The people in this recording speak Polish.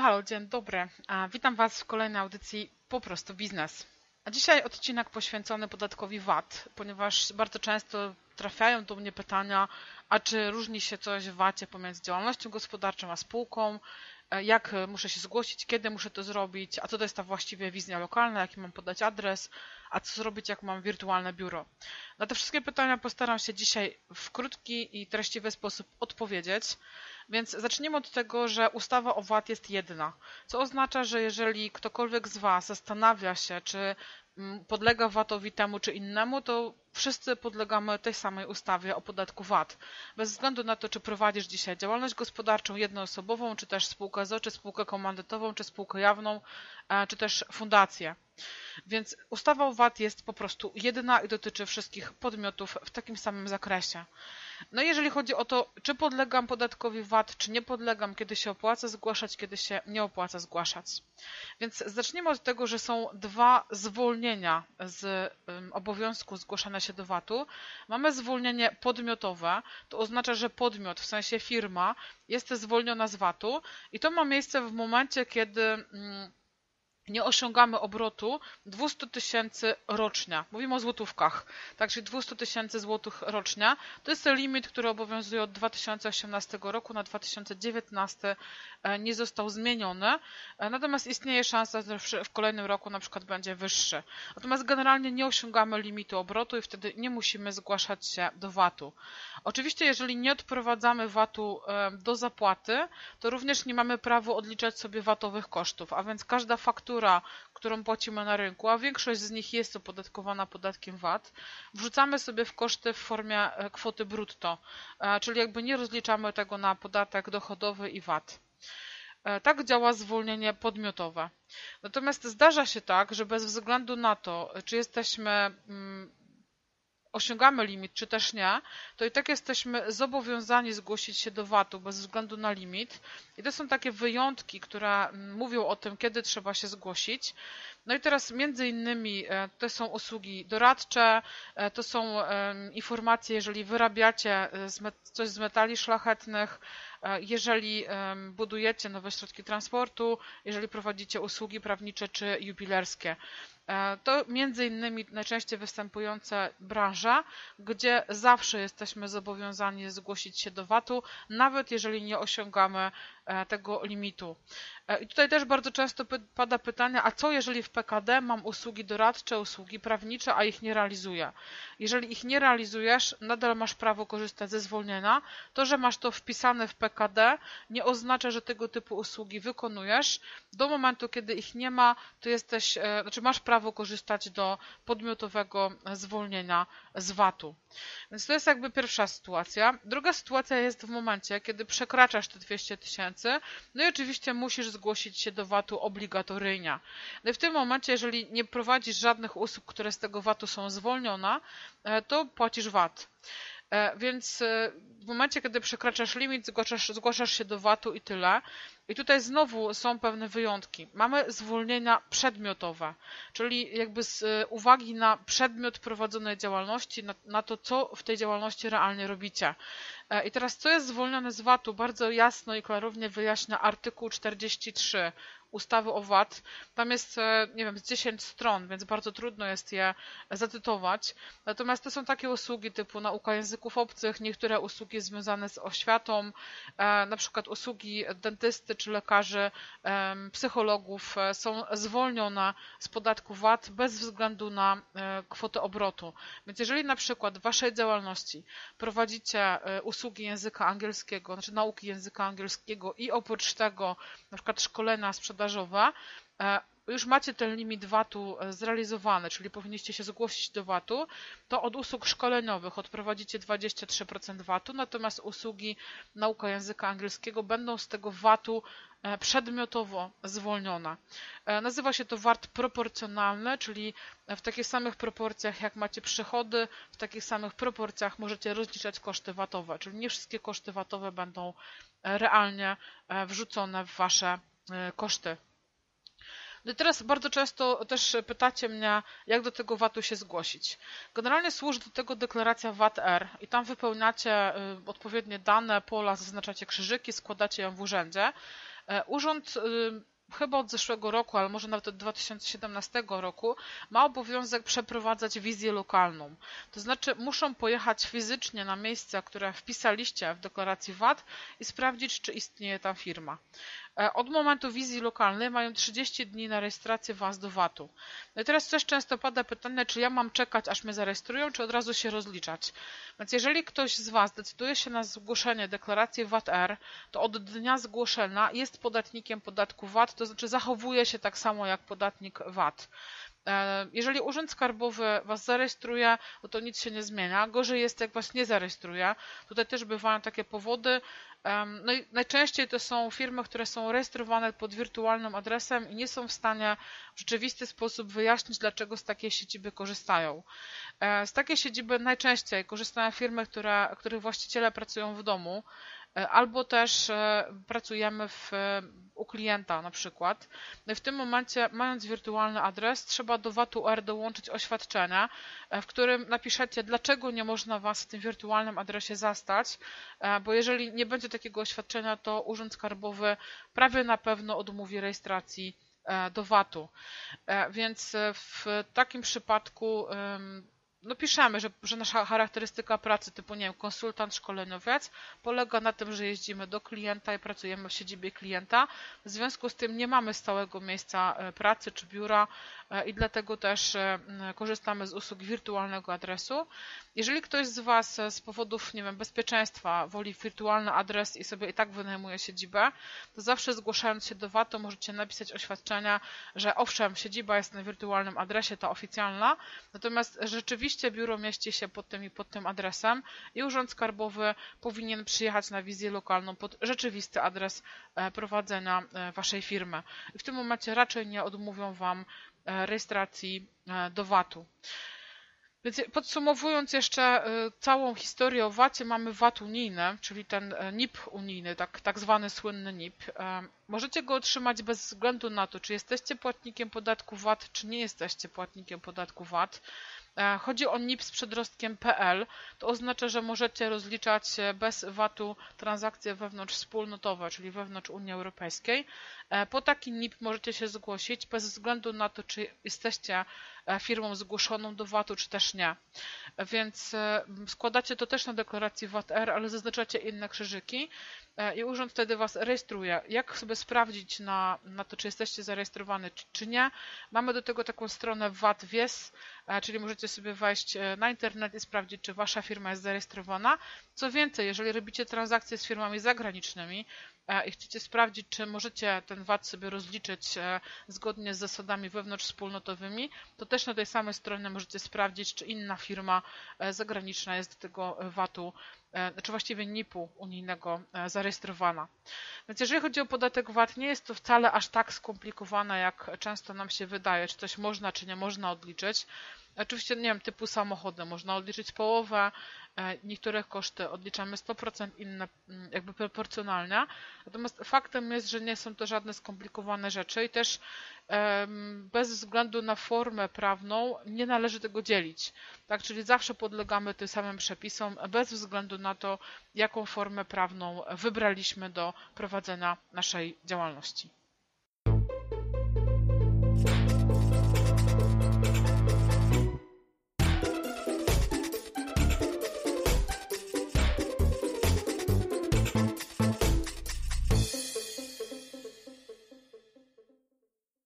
Halo, dzień dobry. Witam Was w kolejnej audycji Po prostu Biznes. A dzisiaj odcinek poświęcony podatkowi VAT, ponieważ bardzo często trafiają do mnie pytania, a czy różni się coś w VAT-ie pomiędzy działalnością gospodarczą a spółką, jak muszę się zgłosić, kiedy muszę to zrobić, a co to jest ta właściwie wizja lokalna, jaki mam podać adres, a co zrobić, jak mam wirtualne biuro. Na te wszystkie pytania postaram się dzisiaj w krótki i treściwy sposób odpowiedzieć. Więc zacznijmy od tego, że ustawa o VAT jest jedna, co oznacza, że jeżeli ktokolwiek z Was zastanawia się, czy mm, podlega VAT-owi temu czy innemu, to wszyscy podlegamy tej samej ustawie o podatku VAT. Bez względu na to, czy prowadzisz dzisiaj działalność gospodarczą jednoosobową, czy też spółkę ZO, czy spółkę komandytową, czy spółkę jawną, e, czy też fundację. Więc ustawa o VAT jest po prostu jedyna i dotyczy wszystkich podmiotów w takim samym zakresie. No jeżeli chodzi o to, czy podlegam podatkowi VAT, czy nie podlegam, kiedy się opłaca zgłaszać, kiedy się nie opłaca zgłaszać. Więc zacznijmy od tego, że są dwa zwolnienia z obowiązku zgłaszania się do VAT-u. Mamy zwolnienie podmiotowe, to oznacza, że podmiot, w sensie firma, jest zwolniona z VAT-u i to ma miejsce w momencie, kiedy nie osiągamy obrotu 200 tysięcy rocznie. Mówimy o złotówkach, także 200 tysięcy złotych rocznie. To jest limit, który obowiązuje od 2018 roku na 2019 e, nie został zmieniony, e, natomiast istnieje szansa, że w kolejnym roku na przykład będzie wyższy. Natomiast generalnie nie osiągamy limitu obrotu i wtedy nie musimy zgłaszać się do VAT-u. Oczywiście, jeżeli nie odprowadzamy VAT-u e, do zapłaty, to również nie mamy prawa odliczać sobie VAT-owych kosztów, a więc każda faktura faktura, którą płacimy na rynku, a większość z nich jest opodatkowana podatkiem VAT, wrzucamy sobie w koszty w formie e, kwoty brutto, e, czyli jakby nie rozliczamy tego na podatek dochodowy i VAT. E, tak działa zwolnienie podmiotowe. Natomiast zdarza się tak, że bez względu na to, czy jesteśmy mm, osiągamy limit, czy też nie, to i tak jesteśmy zobowiązani zgłosić się do VAT-u bez względu na limit. I to są takie wyjątki, które mm, mówią o tym, kiedy trzeba się zgłosić. No i teraz między innymi e, to są usługi doradcze, e, to są informacje, jeżeli wyrabiacie e, coś z metali szlachetnych, jeżeli budujecie nowe środki transportu, jeżeli prowadzicie usługi prawnicze czy jubilerskie. E, to między innymi najczęściej występujące branża, gdzie zawsze jesteśmy zobowiązani zgłosić się do VAT-u, nawet jeżeli nie osiągamy tego limitu. E, I tutaj też bardzo często pada pytanie, a co jeżeli w PKD mam usługi doradcze, usługi prawnicze, a ich nie realizuję? Jeżeli ich nie realizujesz, nadal masz prawo korzystać ze zwolnienia. To, że masz to wpisane w PKD, nie oznacza, że tego typu usługi wykonujesz. Do momentu, kiedy ich nie ma, to jesteś, znaczy masz prawo korzystać do podmiotowego zwolnienia z VAT-u. Więc to jest jakby pierwsza sytuacja. Druga sytuacja jest w momencie, kiedy przekraczasz te 200 tysięcy, no i oczywiście musisz zgłosić się do VAT-u obligatoryjnie. No i w tym momencie, jeżeli nie prowadzisz żadnych usług, które z tego VAT-u są zwolnione, e, to płacisz VAT. E, więc e, w momencie, kiedy przekraczasz limit, zgłaszasz, zgłaszasz się do VAT-u i tyle. I tutaj znowu są pewne wyjątki. Mamy zwolnienia przedmiotowe, czyli jakby z uwagi na przedmiot prowadzonej działalności, na, na to, co w tej działalności realnie robicie. I teraz, co jest zwolnione z VAT-u? Bardzo jasno i klarownie wyjaśnia artykuł 43 ustawy o VAT. Tam jest, e, nie wiem, z 10 stron, więc bardzo trudno jest je zacytować. Natomiast to są takie usługi typu nauka języków obcych, niektóre usługi związane z oświatą, e, na przykład usługi dentysty czy lekarzy, psychologów e, są zwolnione z podatku VAT bez względu na kwotę obrotu. Więc jeżeli na przykład w waszej działalności prowadzicie usługi języka angielskiego, znaczy nauki języka angielskiego i oprócz tego na przykład szkolenia sprzedaży sprzedażowa, e, już macie ten limit VAT-u e, zrealizowany, czyli powinniście się zgłosić do VAT-u, to od usług szkoleniowych odprowadzicie 23% VAT-u, natomiast usługi nauka języka angielskiego będą z tego VAT-u e, przedmiotowo zwolnione. Nazywa się to VAT proporcjonalny, czyli w takich samych proporcjach jak macie przychody, w takich samych proporcjach możecie rozliczać koszty VAT-owe, czyli nie wszystkie koszty VAT-owe będą realnie wrzucone w wasze koszty. No i teraz bardzo często też pytacie mnie, jak do tego VAT-u się zgłosić. Generalnie służy do tego deklaracja VAT-R i tam wypełniacie e, odpowiednie dane, pola, zaznaczacie krzyżyki, składacie ją w urzędzie. Urząd chyba od zeszłego roku, ale może nawet od 2017 roku, ma obowiązek przeprowadzać wizję lokalną. To znaczy muszą pojechać fizycznie na miejsce, które wpisaliście w deklaracji VAT i sprawdzić, czy istnieje ta firma. E, od momentu wizji lokalnej mają 30 dni na rejestrację Was do VAT-u. No i teraz też często pada pytanie, czy ja mam czekać, aż mnie zarejestrują, czy od razu się rozliczać. Więc jeżeli ktoś z Was decyduje się na zgłoszenie deklaracji VAT-R, to od dnia zgłoszenia jest podatnikiem podatku VAT, to znaczy zachowuje się tak samo jak podatnik VAT. E, jeżeli Urząd Skarbowy Was zarejestruje, no to nic się nie zmienia. Gorzej jest, jak Was nie zarejestruje. Tutaj też bywają takie powody. No i najczęściej to są firmy, które są rejestrowane pod wirtualnym adresem i nie są w stanie w rzeczywisty sposób wyjaśnić, dlaczego z takiej siedziby korzystają. E, z takiej siedziby najczęściej korzystają firmy, które, których właściciele pracują w domu, albo też e, pracujemy w, u klienta na przykład. W tym momencie, mając wirtualny adres, trzeba do VAT-UR dołączyć oświadczenie, e, w którym napiszecie, dlaczego nie można Was w tym wirtualnym adresie zastać, bo jeżeli nie będzie takiego oświadczenia, to Urząd Skarbowy prawie na pewno odmówi rejestracji do VAT-u. Więc w takim przypadku no piszemy, że, że nasza charakterystyka pracy typu, nie wiem, konsultant, szkoleniowiec polega na tym, że jeździmy do klienta i pracujemy w siedzibie klienta. W związku z tym nie mamy stałego miejsca e, pracy czy biura e, i dlatego też e, korzystamy z usług wirtualnego adresu. Jeżeli ktoś z Was z powodów, nie wiem, bezpieczeństwa woli wirtualny adres i sobie i tak wynajmuje siedzibę, to zawsze zgłaszając się do VAT-u możecie napisać oświadczenia, że owszem, siedziba jest na wirtualnym adresie, ta oficjalna, natomiast rzeczywiście Rzeczywiście biuro mieści się pod tym i pod tym adresem i Urząd Skarbowy powinien przyjechać na wizję lokalną pod rzeczywisty adres e, prowadzenia e, Waszej firmy. W tym momencie raczej nie odmówią Wam e, rejestracji do VAT-u. Więc podsumowując jeszcze całą historię o VAT-ie, mamy VAT unijny, czyli ten NIP unijny, tak, tak zwany słynny NIP. Możecie go otrzymać bez względu na to, czy jesteście płatnikiem podatku VAT, czy nie jesteście płatnikiem podatku VAT. E, chodzi o NIP z przedrostkiem.pl. To oznacza, że możecie rozliczać bez VAT-u transakcje wewnątrz wspólnotowe, czyli wewnątrz Unii Europejskiej. E, po taki NIP możecie się zgłosić bez względu na to, czy jesteście e, firmą zgłoszoną do VAT-u, czy też nie. Więc składacie to też na deklaracji VAT-R, ale zaznaczacie inne krzyżyki i urząd wtedy Was rejestruje. Jak sobie sprawdzić na, na to, czy jesteście zarejestrowany, czy, czy nie? Mamy do tego taką stronę VAT-Wies, czyli możecie sobie wejść e, na internet i sprawdzić, czy wasza firma jest zarejestrowana. Co więcej, jeżeli robicie transakcje z firmami zagranicznymi e, i chcecie sprawdzić, czy możecie ten VAT sobie rozliczyć e, zgodnie z zasadami wewnątrzwspólnotowymi, to też na tej samej stronie możecie sprawdzić, czy inna firma zagraniczna jest do tego VAT-u czy właściwie NIP-u unijnego zarejestrowana. Więc jeżeli chodzi o podatek VAT, nie jest to wcale aż tak skomplikowane, jak często nam się wydaje, czy coś można, czy nie można odliczyć. Oczywiście, nie wiem, typu samochody można odliczyć połowę, e, niektóre koszty odliczamy 100%, inne mm, jakby proporcjonalnie. Natomiast faktem jest, że nie są to żadne skomplikowane rzeczy i też bez względu na formę prawną nie należy tego dzielić. Tak, czyli zawsze podlegamy tym samym przepisom bez względu na to, jaką formę prawną wybraliśmy do prowadzenia naszej działalności.